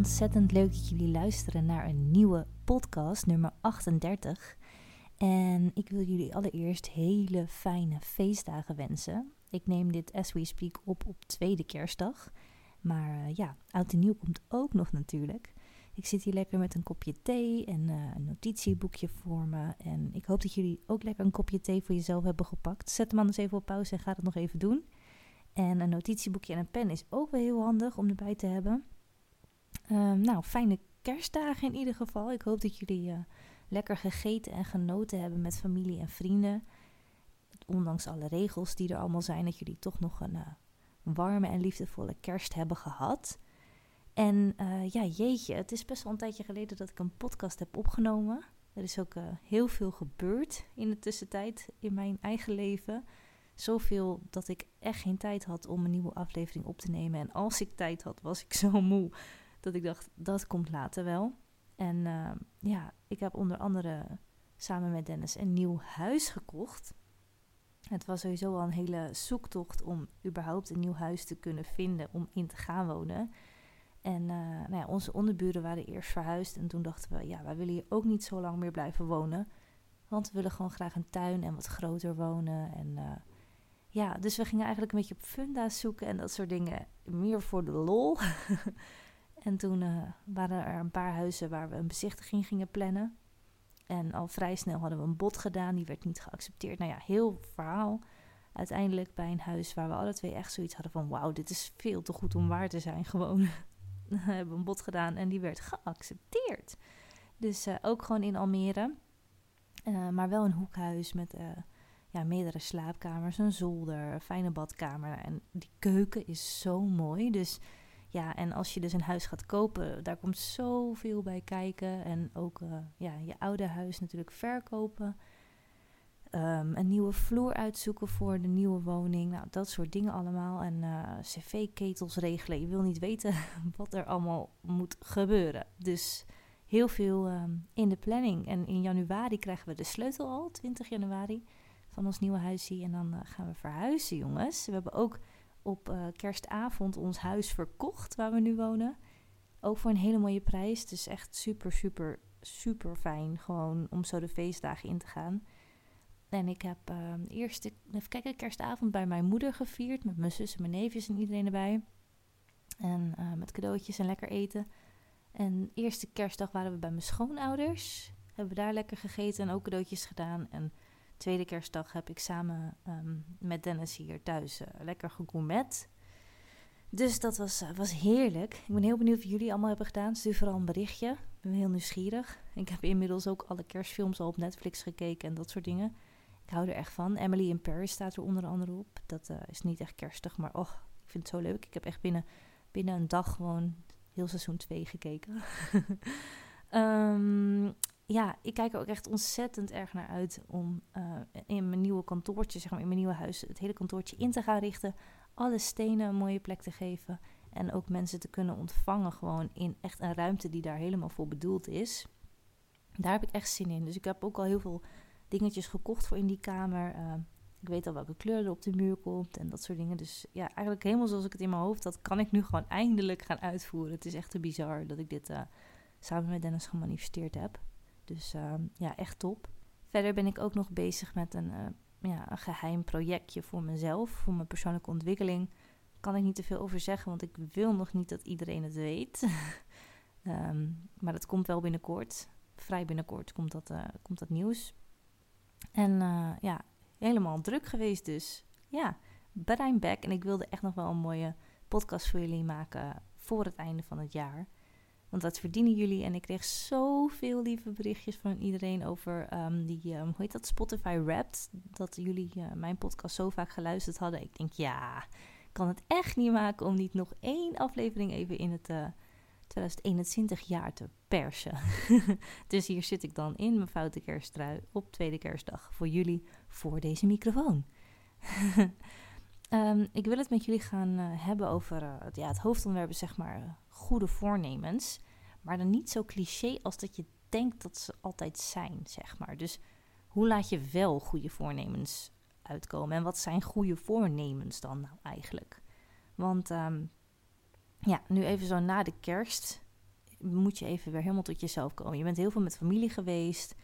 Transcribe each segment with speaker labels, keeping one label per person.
Speaker 1: ontzettend leuk dat jullie luisteren naar een nieuwe podcast, nummer 38. En ik wil jullie allereerst hele fijne feestdagen wensen. Ik neem dit as we speak op op tweede kerstdag. Maar uh, ja, oud en nieuw komt ook nog natuurlijk. Ik zit hier lekker met een kopje thee en uh, een notitieboekje voor me. En ik hoop dat jullie ook lekker een kopje thee voor jezelf hebben gepakt. Zet hem anders even op pauze en ga het nog even doen. En een notitieboekje en een pen is ook wel heel handig om erbij te hebben. Um, nou, fijne kerstdagen in ieder geval. Ik hoop dat jullie uh, lekker gegeten en genoten hebben met familie en vrienden. Ondanks alle regels die er allemaal zijn, dat jullie toch nog een, uh, warme en liefdevolle kerst hebben gehad. En uh, ja, jeetje, het is best wel een tijdje geleden dat ik een podcast heb opgenomen. Er is ook heel veel gebeurd in de tussentijd in mijn eigen leven. Zoveel dat ik echt geen tijd had om een nieuwe aflevering op te nemen. En als ik tijd had, was ik zo moe dat ik dacht, dat komt later wel. En uh, ja, ik heb onder andere samen met Dennis een nieuw huis gekocht. Het was sowieso al een hele zoektocht om überhaupt een nieuw huis te kunnen vinden om in te gaan wonen. En uh, nou ja, onze onderburen waren eerst verhuisd en toen dachten we, ja, wij willen hier ook niet zo lang meer blijven wonen. Want we willen gewoon graag een tuin en wat groter wonen. En uh, ja, dus we gingen eigenlijk een beetje op funda's zoeken en dat soort dingen. Meer voor de lol. en toen uh, waren er een paar huizen waar we een bezichtiging gingen plannen. En al vrij snel hadden we een bod gedaan, die werd niet geaccepteerd. Nou ja, heel verhaal. Uiteindelijk bij een huis waar we alle twee echt zoiets hadden van... wauw, dit is veel te goed om waar te zijn. Gewoon hebben we een bod gedaan en die werd geaccepteerd. Dus uh, ook gewoon in Almere. Uh, maar wel een hoekhuis met ja, meerdere slaapkamers, een zolder, fijne badkamer. En die keuken is zo mooi. Dus ja, en als je dus een huis gaat kopen, daar komt zoveel bij kijken. En ook uh, ja, je oude huis natuurlijk verkopen. Um, een nieuwe vloer uitzoeken voor de nieuwe woning. Nou, dat soort dingen allemaal. En uh, cv-ketels regelen. Je wil niet weten wat er allemaal moet gebeuren. Dus heel veel um, in de planning. En in januari krijgen we de sleutel al, 20 januari van ons nieuwe huisje. En dan uh, gaan we verhuizen, jongens. We hebben ook op uh, kerstavond ons huis verkocht waar we nu wonen. Ook voor een hele mooie prijs. Dus echt super, super, super fijn. Gewoon om zo de feestdagen in te gaan. En ik heb uh, eerst, even kijken, kerstavond bij mijn moeder gevierd. Met mijn zus en mijn neefjes en iedereen erbij. En uh, met cadeautjes en lekker eten. En eerste kerstdag waren we bij mijn schoonouders. Hebben we daar lekker gegeten en ook cadeautjes gedaan. En tweede kerstdag heb ik samen um, met Dennis hier thuis uh, lekker gegourmet. Dus dat was, uh, was heerlijk. Ik ben heel benieuwd of jullie allemaal hebben gedaan. Stuur vooral een berichtje. Ik ben heel nieuwsgierig. Ik heb inmiddels ook alle kerstfilms al op Netflix gekeken en dat soort dingen. Ik hou er echt van. Emily in Paris staat er onder andere op. Dat uh, is niet echt kerstig, maar oh, ik vind het zo leuk. Ik heb echt binnen, binnen een dag gewoon heel seizoen 2 gekeken. um, ja, ik kijk er ook echt ontzettend erg naar uit om uh, in mijn nieuwe kantoortje, zeg maar in mijn nieuwe huis, het hele kantoortje in te gaan richten. Alle stenen een mooie plek te geven. En ook mensen te kunnen ontvangen gewoon in echt een ruimte die daar helemaal voor bedoeld is. Daar heb ik echt zin in. Dus ik heb ook al heel veel dingetjes gekocht voor in die kamer. Uh, ik weet al welke kleur er op de muur komt en dat soort dingen. Dus ja, eigenlijk helemaal zoals ik het in mijn hoofd had, kan ik nu gewoon eindelijk gaan uitvoeren. Het is echt te bizar dat ik dit uh, samen met Dennis gemanifesteerd heb. Dus uh, ja, echt top. Verder ben ik ook nog bezig met een, uh, ja, een geheim projectje voor mezelf, voor mijn persoonlijke ontwikkeling. Kan ik niet te veel over zeggen, want ik wil nog niet dat iedereen het weet. um, maar dat komt wel binnenkort. Vrij binnenkort komt dat, uh, komt dat nieuws. En ja, helemaal druk geweest dus. Ja, but back. En ik wilde echt nog wel een mooie podcast voor jullie maken voor het einde van het jaar. Want dat verdienen jullie. En ik kreeg zoveel lieve berichtjes van iedereen over um, die, um, hoe heet dat, Spotify Wrapped. Dat jullie uh, mijn podcast zo vaak geluisterd hadden. Ik denk, ja, kan het echt niet maken om niet nog één aflevering even in het uh, 2021 jaar te persen. dus hier zit ik dan in mijn foute kersttrui op tweede kerstdag voor jullie voor deze microfoon. um, ik wil het met jullie gaan uh, hebben over uh, ja, het hoofdonderwerp, zeg maar goede voornemens. Maar dan niet zo cliché als dat je denkt dat ze altijd zijn, zeg maar. Dus hoe laat je wel goede voornemens uitkomen? En wat zijn goede voornemens dan nou eigenlijk? Want um, ja, nu even zo na de kerst moet je even weer helemaal tot jezelf komen. Je bent heel veel met familie geweest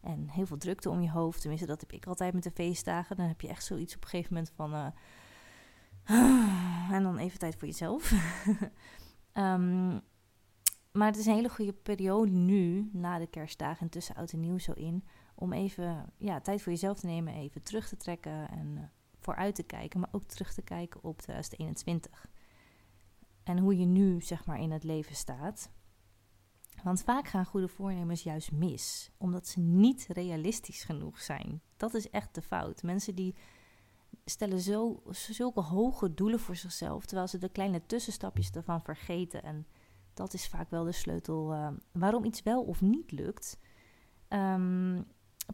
Speaker 1: en heel veel drukte om je hoofd. Tenminste, dat heb ik altijd met de feestdagen. Dan heb je echt zoiets op een gegeven moment van... Uh, en dan even tijd voor jezelf. um, maar het is een hele goede periode nu, na de kerstdagen en tussen oud en nieuw zo in, om even ja, tijd voor jezelf te nemen, even terug te trekken en uh, vooruit te kijken, maar ook terug te kijken op 2021. En hoe je nu, zeg maar, in het leven staat. Want vaak gaan goede voornemens juist mis, omdat ze niet realistisch genoeg zijn. Dat is echt de fout. Mensen die stellen zo, zulke hoge doelen voor zichzelf, terwijl ze de kleine tussenstapjes ervan vergeten. En dat is vaak wel de sleutel uh, waarom iets wel of niet lukt. Um,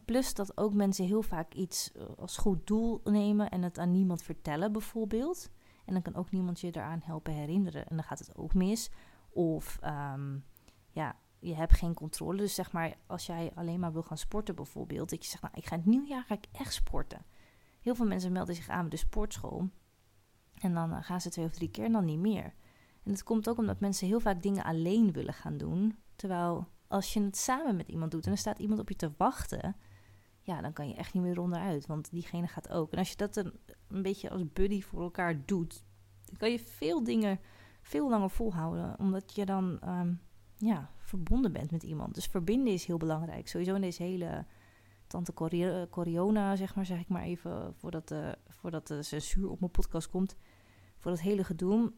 Speaker 1: plus dat ook mensen heel vaak iets eh, als goed doel nemen en het aan niemand vertellen, bijvoorbeeld. En dan kan ook niemand je eraan helpen herinneren. En dan gaat het ook mis. Of um, ja, je hebt geen controle. Dus zeg maar, als jij alleen maar wil gaan sporten bijvoorbeeld. Dat je zegt, nou, ik ga het nieuwjaar ga ik echt sporten. Heel veel mensen melden zich aan bij de sportschool. En dan uh, gaan ze twee of drie keer en dan niet meer. En dat komt ook omdat mensen heel vaak dingen alleen willen gaan doen. Terwijl als je het samen met iemand doet en er staat iemand op je te wachten, ja, dan kan je echt niet meer onderuit, want diegene gaat ook. En als je dat een, een beetje als buddy voor elkaar doet, dan kan je veel dingen veel langer volhouden, omdat je dan um, ja, verbonden bent met iemand. Dus verbinden is heel belangrijk. Sowieso in deze hele tante Coriona, zeg maar, zeg ik maar even, voordat de, voordat de censuur op mijn podcast komt. Voor dat hele gedoe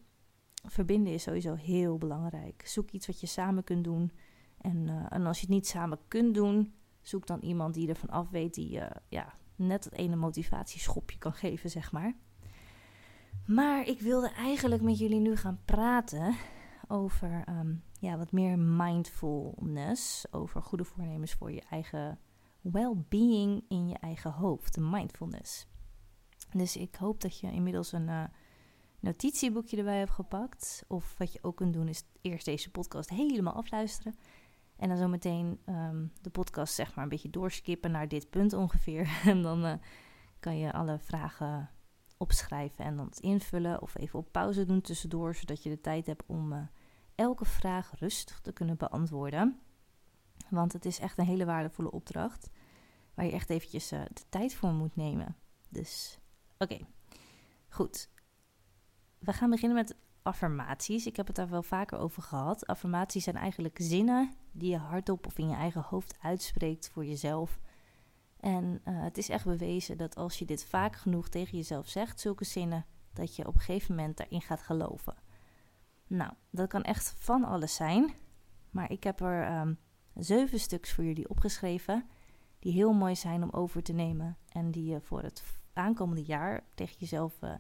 Speaker 1: verbinden is sowieso heel belangrijk. Zoek iets wat je samen kunt doen. En, uh, en als je het niet samen kunt doen, zoek dan iemand die ervan af weet, die ja, net het ene motivatieschopje kan geven, zeg maar. Maar ik wilde eigenlijk met jullie nu gaan praten over um, ja, wat meer mindfulness. Over goede voornemens voor je eigen well-being in je eigen hoofd. Mindfulness. Dus ik hoop dat je inmiddels een. Uh, notitieboekje erbij hebt gepakt. Of wat je ook kunt doen, is eerst deze podcast helemaal afluisteren. En dan zometeen um, de podcast zeg maar een beetje doorskippen naar dit punt ongeveer. En dan uh, kan je alle vragen opschrijven en dan invullen. Of even op pauze doen tussendoor, zodat je de tijd hebt om uh, elke vraag rustig te kunnen beantwoorden. Want het is echt een hele waardevolle opdracht. Waar je echt eventjes uh, de tijd voor moet nemen. Dus oké, goed. We gaan beginnen met affirmaties. Ik heb het daar wel vaker over gehad. Affirmaties zijn eigenlijk zinnen die je hardop of in je eigen hoofd uitspreekt voor jezelf. En uh, het is echt bewezen dat als je dit vaak genoeg tegen jezelf zegt, zulke zinnen, dat je op een gegeven moment daarin gaat geloven. Nou, dat kan echt van alles zijn. Maar ik heb er um, zeven stuks voor jullie opgeschreven. Die heel mooi zijn om over te nemen. En die je voor het aankomende jaar tegen jezelf uh,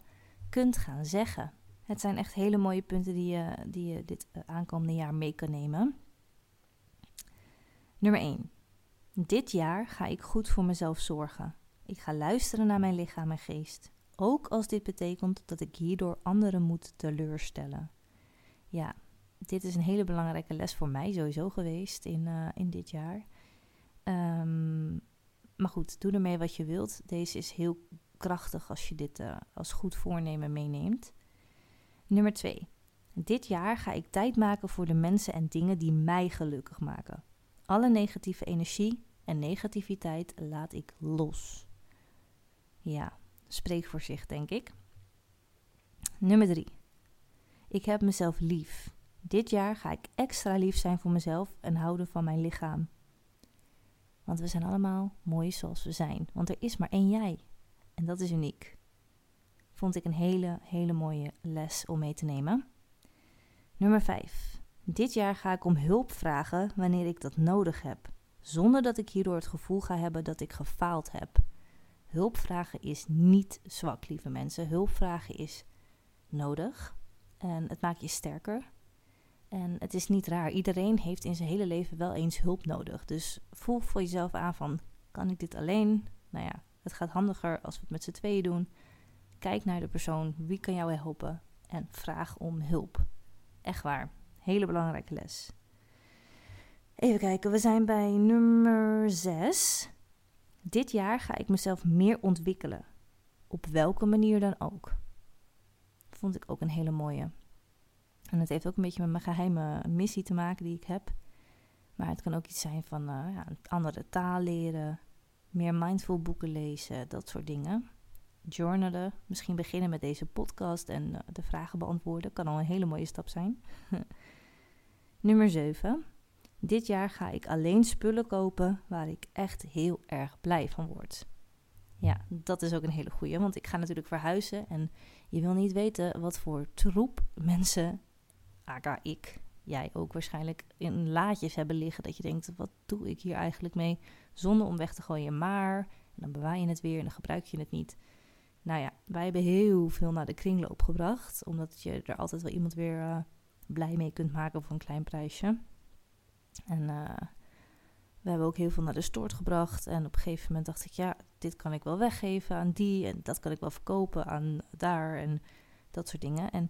Speaker 1: kunt gaan zeggen. Het zijn echt hele mooie punten die je, die je dit eh, aankomende jaar mee kan nemen. Nummer 1. Dit jaar ga ik goed voor mezelf zorgen. Ik ga luisteren naar mijn lichaam en geest. Ook als dit betekent dat ik hierdoor anderen moet teleurstellen. Ja, dit is een hele belangrijke les voor mij sowieso geweest in, uh, in dit jaar. Um, maar goed, doe ermee wat je wilt. Deze is heel krachtig als je dit uh, als goed voornemen meeneemt. Nummer 2. Dit jaar ga ik tijd maken voor de mensen en dingen die mij gelukkig maken. Alle negatieve energie en negativiteit laat ik los. Ja, spreek voor zich, denk ik. Nummer 3. Ik heb mezelf lief. Dit jaar ga ik extra lief zijn voor mezelf en houden van mijn lichaam. Want we zijn allemaal mooi zoals we zijn. Want er is maar één jij. En dat is uniek. Vond ik een hele, hele mooie les om mee te nemen. Nummer 5. Dit jaar ga ik om hulp vragen wanneer ik dat nodig heb, zonder dat ik hierdoor het gevoel ga hebben dat ik gefaald heb. Hulp vragen is niet zwak, lieve mensen. Hulp vragen is nodig en het maakt je sterker. En het is niet raar. Iedereen heeft in zijn hele leven wel eens hulp nodig. Dus voel voor jezelf aan van, kan ik dit alleen? Nou ja, het gaat handiger als we het met z'n tweeën doen. Kijk naar de persoon, wie kan jou helpen? En vraag om hulp. Echt waar, hele belangrijke les. Even kijken, we zijn bij nummer 6. Dit jaar ga ik mezelf meer ontwikkelen. Op welke manier dan ook. Vond ik ook een hele mooie. En het heeft ook een beetje met mijn geheime missie te maken die ik heb. Maar het kan ook iets zijn van uh, ja, andere taal leren, meer mindful boeken lezen, dat soort dingen. Journalen, misschien beginnen met deze podcast en uh, de vragen beantwoorden, kan al een hele mooie stap zijn. Nummer 7. Dit jaar ga ik alleen spullen kopen waar ik echt heel erg blij van word. Ja, dat is ook een hele goeie, want ik ga natuurlijk verhuizen en je wil niet weten wat voor troep mensen, aka ik, jij ook waarschijnlijk, in laadjes hebben liggen. Dat je denkt, wat doe ik hier eigenlijk mee? Zonder om weg te gooien, maar, dan bewaar je het weer en dan gebruik je het niet. Nou ja, wij hebben heel veel naar de kringloop gebracht, omdat je er altijd wel iemand weer uh, blij mee kunt maken voor een klein prijsje. En uh, we hebben ook heel veel naar de stort gebracht. En op een gegeven moment dacht ik, ja, dit kan ik wel weggeven aan die. En dat kan ik wel verkopen aan daar. En dat soort dingen. En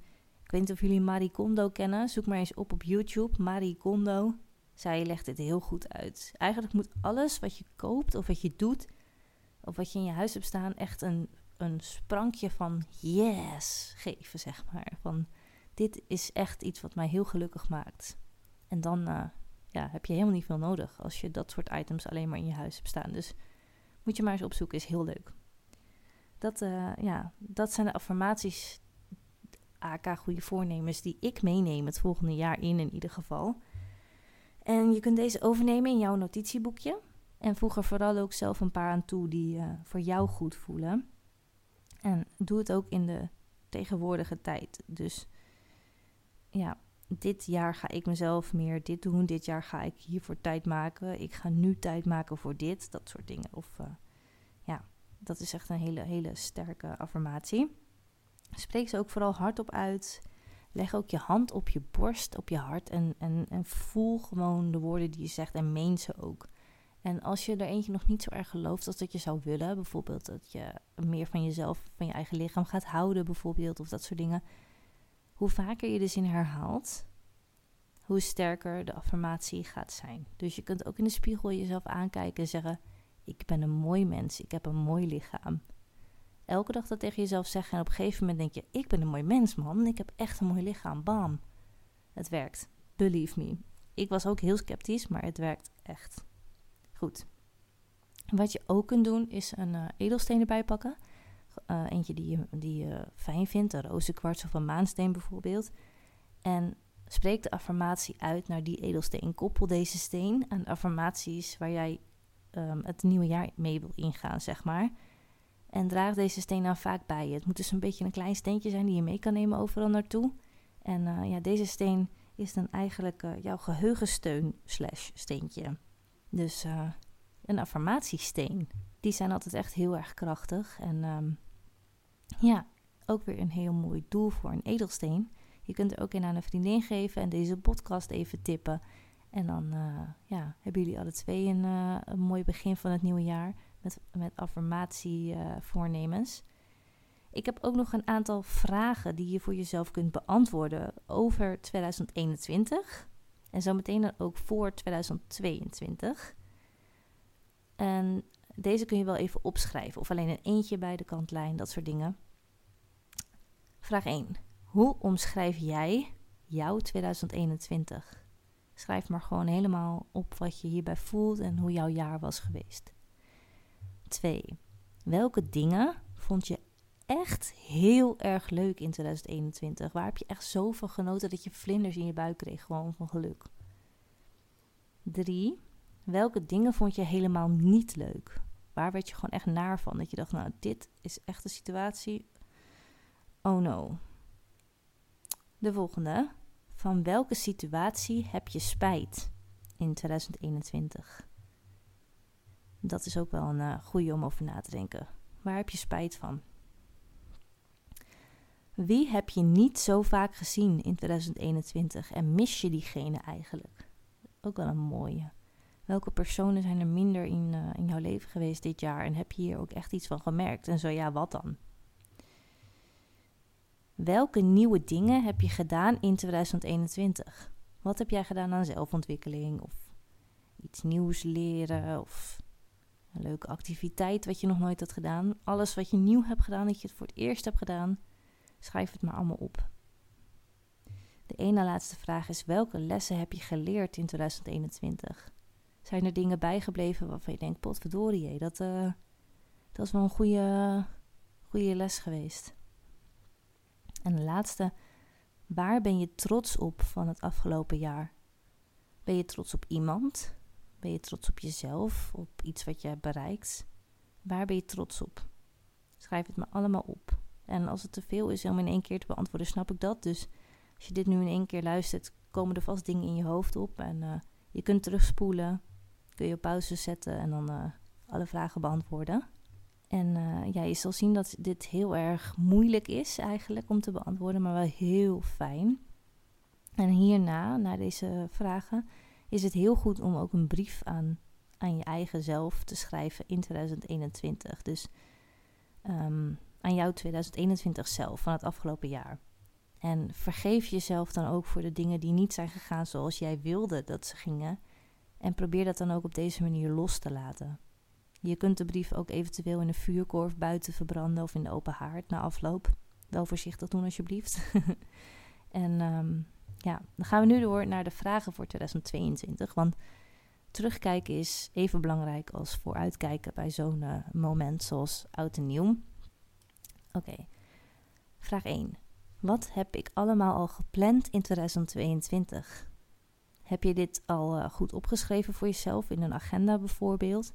Speaker 1: ik weet niet of jullie Marie Kondo kennen. Zoek maar eens op op YouTube. Marie Kondo. Zij legt dit heel goed uit. Eigenlijk moet alles wat je koopt of wat je doet... of wat je in je huis hebt staan... echt een, een sprankje van yes geven, zeg maar. Van dit is echt iets wat mij heel gelukkig maakt. En dan... Uh, ja, heb je helemaal niet veel nodig als je dat soort items alleen maar in je huis hebt staan. Dus moet je maar eens opzoeken, is heel leuk. Dat, uh, ja, dat zijn de affirmaties, AK goede voornemens, die ik meeneem het volgende jaar in in ieder geval. En je kunt deze overnemen in jouw notitieboekje. En voeg er vooral ook zelf een paar aan toe die uh, voor jou goed voelen. En doe het ook in de tegenwoordige tijd. Dus ja, dit jaar ga ik mezelf meer dit doen. Dit jaar ga ik hiervoor tijd maken. Ik ga nu tijd maken voor dit. Dat soort dingen. Of uh, ja, dat is echt een hele, hele sterke affirmatie. Spreek ze ook vooral hardop uit. Leg ook je hand op je borst, op je hart. En, en, en voel gewoon de woorden die je zegt en meen ze ook. En als je er eentje nog niet zo erg gelooft als dat je zou willen, bijvoorbeeld dat je meer van jezelf, van je eigen lichaam gaat houden, bijvoorbeeld, of dat soort dingen, hoe vaker je de zin herhaalt, hoe sterker de affirmatie gaat zijn. Dus je kunt ook in de spiegel jezelf aankijken en zeggen: Ik ben een mooi mens, ik heb een mooi lichaam. Elke dag dat tegen jezelf zeggen en op een gegeven moment denk je: Ik ben een mooi mens, man, ik heb echt een mooi lichaam. Bam. Het werkt. Believe me. Ik was ook heel sceptisch, maar het werkt echt. Goed. Wat je ook kunt doen is een uh, edelsteen erbij pakken. Uh, eentje die je, die fijn vindt, een rozenkwarts of een maansteen bijvoorbeeld. En spreek de affirmatie uit naar die edelsteen. Koppel deze steen aan affirmaties waar jij um, het nieuwe jaar mee wil ingaan, zeg maar. En draag deze steen dan vaak bij je. Het moet dus een beetje een klein steentje zijn die je mee kan nemen overal naartoe. En uh, ja, deze steen is dan eigenlijk uh, jouw geheugensteun slash steentje. Dus een affirmatiesteen. Die zijn altijd echt heel erg krachtig. En um, ja, ook weer een heel mooi doel voor een edelsteen. Je kunt er ook in aan een vriendin geven en deze podcast even tippen. En dan uh, ja, hebben jullie alle twee een, uh, een mooi begin van het nieuwe jaar met, met affirmatievoornemens. Uh, ik heb ook nog een aantal vragen die je voor jezelf kunt beantwoorden over 2021. En zometeen dan ook voor 2022. En deze kun je wel even opschrijven. Of alleen een eentje bij de kantlijn, dat soort dingen. Vraag 1. Hoe omschrijf jij jouw 2021? Schrijf maar gewoon helemaal op wat je hierbij voelt en hoe jouw jaar was geweest. 2. Welke dingen vond je echt heel erg leuk in 2021? Waar heb je echt zoveel genoten dat je vlinders in je buik kreeg, gewoon van geluk? 3. Welke dingen vond je helemaal niet leuk? Waar werd je gewoon echt naar van? Dat je dacht, nou, dit is echt een situatie. Oh no. De volgende. Van welke situatie heb je spijt in 2021? Dat is ook wel een uh, goede om over na te denken. Waar heb je spijt van? Wie heb je niet zo vaak gezien in 2021 en mis je diegene eigenlijk? Ook wel een mooie. Welke personen zijn er minder in, uh, in jouw leven geweest dit jaar en heb je hier ook echt iets van gemerkt? En zo ja, wat dan? Welke nieuwe dingen heb je gedaan in 2021? Wat heb jij gedaan aan zelfontwikkeling of iets nieuws leren of een leuke activiteit wat je nog nooit had gedaan? Alles wat je nieuw hebt gedaan, dat je het voor het eerst hebt gedaan, schrijf het maar allemaal op. De ene laatste vraag is: welke lessen heb je geleerd in 2021? Zijn er dingen bijgebleven waarvan je denkt: potverdorie, dat, uh, dat is wel een goede, goede les geweest? En de laatste: waar ben je trots op van het afgelopen jaar? Ben je trots op iemand? Ben je trots op jezelf? Op iets wat je hebt bereikt? Waar ben je trots op? Schrijf het me allemaal op. En als het te veel is om in één keer te beantwoorden, snap ik dat. Dus als je dit nu in één keer luistert, komen er vast dingen in je hoofd op. En uh, je kunt terugspoelen, kun je op pauze zetten en dan uh, alle vragen beantwoorden. En uh, ja, je zal zien dat dit heel erg moeilijk is eigenlijk om te beantwoorden, maar wel heel fijn. En hierna, na deze vragen, is het heel goed om ook een brief aan, aan je eigen zelf te schrijven in 2021. Dus um, aan jouw 2021 zelf van het afgelopen jaar. En vergeef jezelf dan ook voor de dingen die niet zijn gegaan zoals jij wilde dat ze gingen. En probeer dat dan ook op deze manier los te laten. Je kunt de brief ook eventueel in een vuurkorf buiten verbranden of in de open haard na afloop. Wel voorzichtig doen alsjeblieft. en um, ja, dan gaan we nu door naar de vragen voor 2022. Want terugkijken is even belangrijk als vooruitkijken bij zo'n uh, moment zoals oud en nieuw. Oké, vraag 1. Wat heb ik allemaal al gepland in 2022? Heb je dit al uh, goed opgeschreven voor jezelf in een agenda bijvoorbeeld?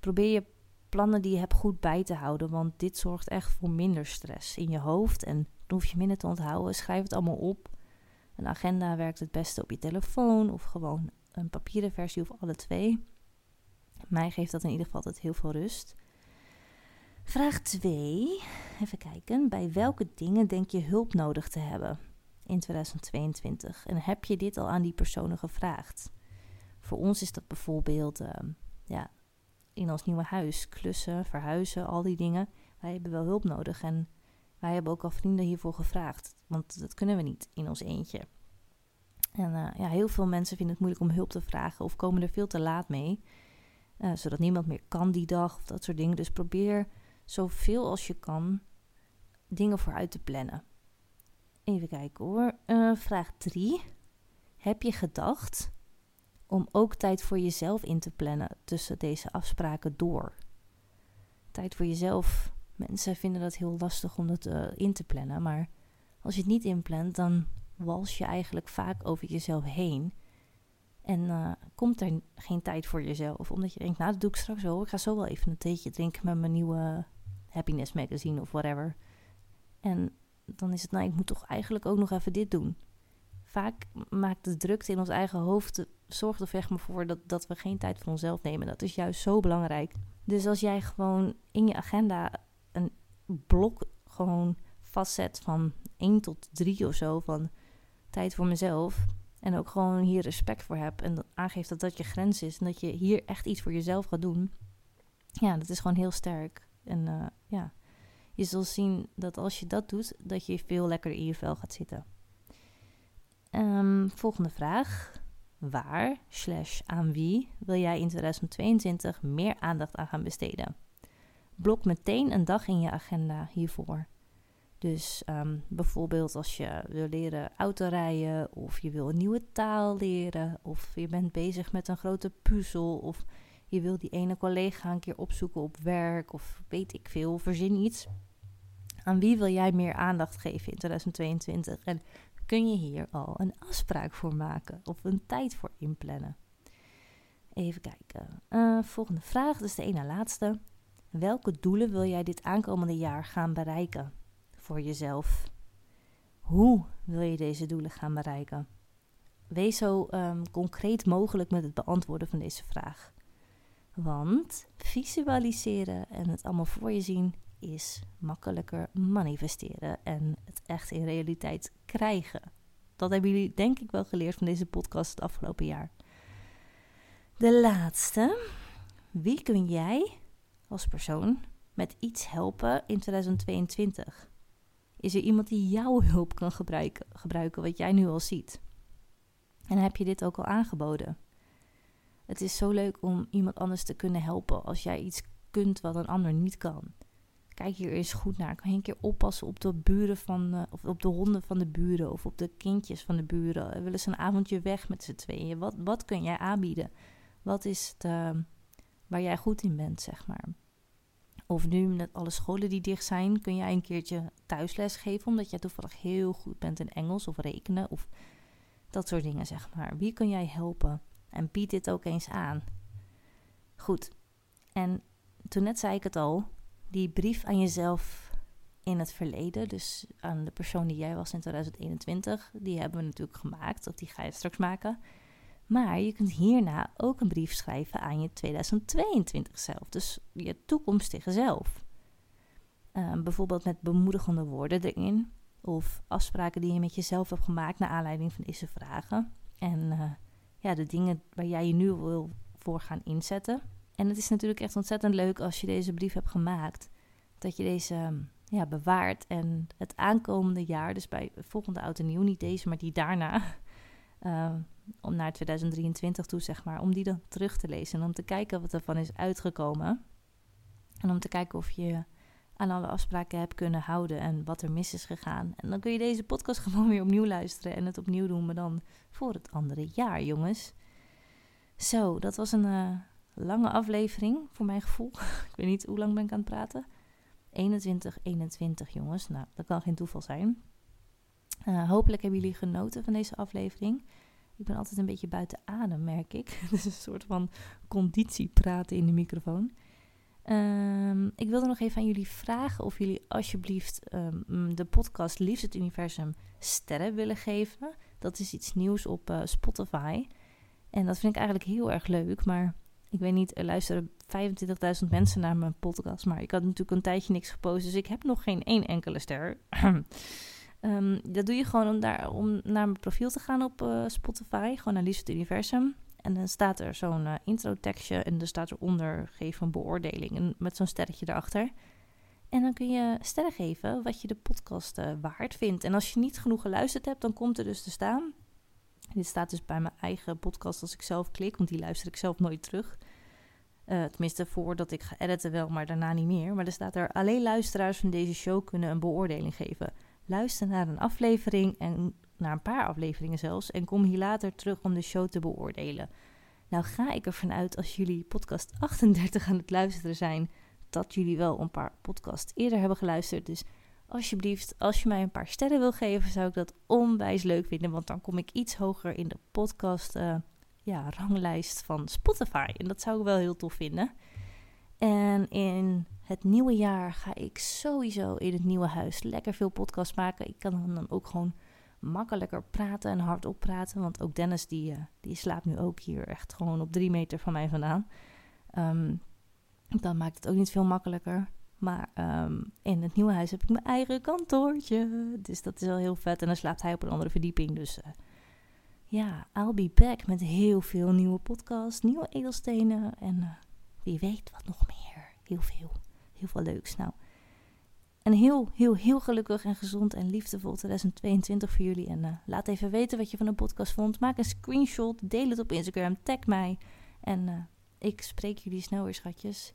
Speaker 1: Probeer je plannen die je hebt goed bij te houden, want dit zorgt echt voor minder stress in je hoofd en dan hoef je minder te onthouden. Schrijf het allemaal op. Een agenda werkt het beste op je telefoon of gewoon een papieren versie of alle twee. Mij geeft dat in ieder geval altijd heel veel rust. Vraag 2. Even kijken. Bij welke dingen denk je hulp nodig te hebben in 2022? En heb je dit al aan die personen gevraagd? Voor ons is dat bijvoorbeeld uh, ja, in ons nieuwe huis, klussen, verhuizen, al die dingen. Wij hebben wel hulp nodig en wij hebben ook al vrienden hiervoor gevraagd. Want dat kunnen we niet in ons eentje. En uh, ja, heel veel mensen vinden het moeilijk om hulp te vragen of komen er veel te laat mee. Uh, zodat niemand meer kan die dag of dat soort dingen. Dus probeer zoveel als je kan dingen vooruit te plannen. Even kijken hoor. Uh, vraag 3. Heb je gedacht om ook tijd voor jezelf in te plannen tussen deze afspraken door? Tijd voor jezelf. Mensen vinden dat heel lastig om dat uh, in te plannen. Maar als je het niet inplant, dan wals je eigenlijk vaak over jezelf heen. En uh, komt er geen tijd voor jezelf. Omdat je denkt, nou dat doe ik straks wel. Ik ga zo wel even een theetje drinken met mijn nieuwe happiness magazine of whatever. En dan is het, nou ik moet toch eigenlijk ook nog even dit doen. Vaak maakt de drukte in ons eigen hoofd, zorgt er echt maar voor dat, dat we geen tijd voor onszelf nemen. Dat is juist zo belangrijk. Dus als jij gewoon in je agenda een blok gewoon vastzet van 1 tot 3 of zo van tijd voor mezelf. En ook gewoon hier respect voor heb. En aangeeft dat dat je grens is. En dat je hier echt iets voor jezelf gaat doen. Ja, dat is gewoon heel sterk. En uh, ja, je zult zien dat als je dat doet, dat je veel lekkerder in je vel gaat zitten. Um, volgende vraag. Waar, slash aan wie, wil jij in 2022 meer aandacht aan gaan besteden? Blok meteen een dag in je agenda hiervoor. Dus um, bijvoorbeeld als je wil leren autorijden of je wil een nieuwe taal leren of je bent bezig met een grote puzzel of je wil die ene collega een keer opzoeken op werk of weet ik veel, verzin iets. Aan wie wil jij meer aandacht geven in 2022? En kun je hier al een afspraak voor maken of een tijd voor inplannen? Even kijken. Uh, volgende vraag, dus de ene laatste. Welke doelen wil jij dit aankomende jaar gaan bereiken? voor jezelf. Hoe wil je deze doelen gaan bereiken? Wees zo um, concreet mogelijk met het beantwoorden van deze vraag. Want visualiseren en het allemaal voor je zien is makkelijker manifesteren en het echt in realiteit krijgen. Dat hebben jullie denk ik wel geleerd van deze podcast het afgelopen jaar. De laatste. Wie kun jij als persoon met iets helpen in 2022? Is er iemand die jouw hulp kan gebruiken, gebruiken wat jij nu al ziet? En heb je dit ook al aangeboden? Het is zo leuk om iemand anders te kunnen helpen als jij iets kunt wat een ander niet kan. Kijk hier eens goed naar. Kan je een keer oppassen op de buren van, uh, of op de honden van de buren of op de kindjes van de buren? Willen ze een avondje weg met z'n tweeën? Wat, wat kun jij aanbieden? Wat is het uh, waar jij goed in bent, zeg maar? Of nu met alle scholen die dicht zijn, kun jij een keertje thuisles geven omdat jij toevallig heel goed bent in Engels of rekenen of dat soort dingen, zeg maar. Wie kun jij helpen? En bied dit ook eens aan. Goed. En toen net zei ik het al, die brief aan jezelf in het verleden, dus aan de persoon die jij was in 2021, die hebben we natuurlijk gemaakt, of die ga je straks maken. Maar je kunt hierna ook een brief schrijven aan je 2022 zelf, dus je toekomstige zelf. Ehm, bijvoorbeeld met bemoedigende woorden erin, of afspraken die je met jezelf hebt gemaakt naar aanleiding van deze vragen. En uh, ja, de dingen waar jij je nu wil voor gaan inzetten. En het is natuurlijk echt ontzettend leuk als je deze brief hebt gemaakt. Dat je deze ehm, ja, bewaart en het aankomende jaar, dus bij volgende oud en nieuw, niet deze, maar die daarna, uh, om naar 2023 toe, zeg maar, om die dan terug te lezen en om te kijken wat ervan is uitgekomen. En om te kijken of je aan alle afspraken hebt kunnen houden en wat er mis is gegaan. En dan kun je deze podcast gewoon weer opnieuw luisteren en het opnieuw doen, maar dan voor het andere jaar, jongens. Zo, dat was een uh, lange aflevering voor mijn gevoel. ik weet niet hoe lang ben ik aan het praten. 21, 21, jongens. Nou, dat kan geen toeval zijn. Uh, hopelijk hebben jullie genoten van deze aflevering. Ik ben altijd een beetje buiten adem, merk ik. Dus een soort van conditie praten in de microfoon. Um, ik wilde nog even aan jullie vragen of jullie alsjeblieft um, de podcast Liefst het Universum sterren willen geven. Dat is iets nieuws op uh, Spotify. En dat vind ik eigenlijk heel erg leuk. Maar ik weet niet, er luisteren 25.000 mensen naar mijn podcast. Maar ik had natuurlijk een tijdje niks gepost. Dus ik heb nog geen één enkele ster. um, dat doe je gewoon om, daar, om naar mijn profiel te gaan op uh, Spotify. Gewoon naar Liefst het Universum. En dan staat er zo'n uh, intro-tekstje en er staat eronder geef een beoordeling met zo'n sterretje erachter. En dan kun je sterren geven wat je de podcast uh, waard vindt. En als je niet genoeg geluisterd hebt, dan komt er dus te staan. Dit staat dus bij mijn eigen podcast als ik zelf klik, want die luister ik zelf nooit terug. Uh, tenminste, voordat ik ga editen wel, maar daarna niet meer. Maar er staat er alleen luisteraars van deze show kunnen een beoordeling geven. Luister naar een aflevering en naar een paar afleveringen zelfs, en kom hier later terug om de show te beoordelen. Nou ga ik ervan uit als jullie podcast 38 aan het luisteren zijn, dat jullie wel een paar podcasts eerder hebben geluisterd. Dus alsjeblieft, als je mij een paar sterren wil geven, zou ik dat onwijs leuk vinden, want dan kom ik iets hoger in de podcast uh, ja, ranglijst van Spotify. En dat zou ik wel heel tof vinden. En in het nieuwe jaar ga ik sowieso in het nieuwe huis lekker veel podcasts maken. Ik kan dan ook gewoon makkelijker praten en hardop praten. Want ook Dennis, die, uh, die slaapt nu ook hier echt gewoon op drie meter van mij vandaan. Um, dan maakt het ook niet veel makkelijker. Maar um, in het nieuwe huis heb ik mijn eigen kantoortje. Dus dat is wel heel vet. En dan slaapt hij op een andere verdieping. Dus uh, ja, I'll be back met heel veel nieuwe podcasts, nieuwe edelstenen. En uh, wie weet wat nog meer. Heel veel. Heel veel leuks. Nou, een heel, heel, heel gelukkig en gezond en liefdevol 2022 voor jullie. En uh, laat even weten wat je van de podcast vond. Maak een screenshot, deel het op Instagram, tag mij. En uh, ik spreek jullie snel weer, schatjes.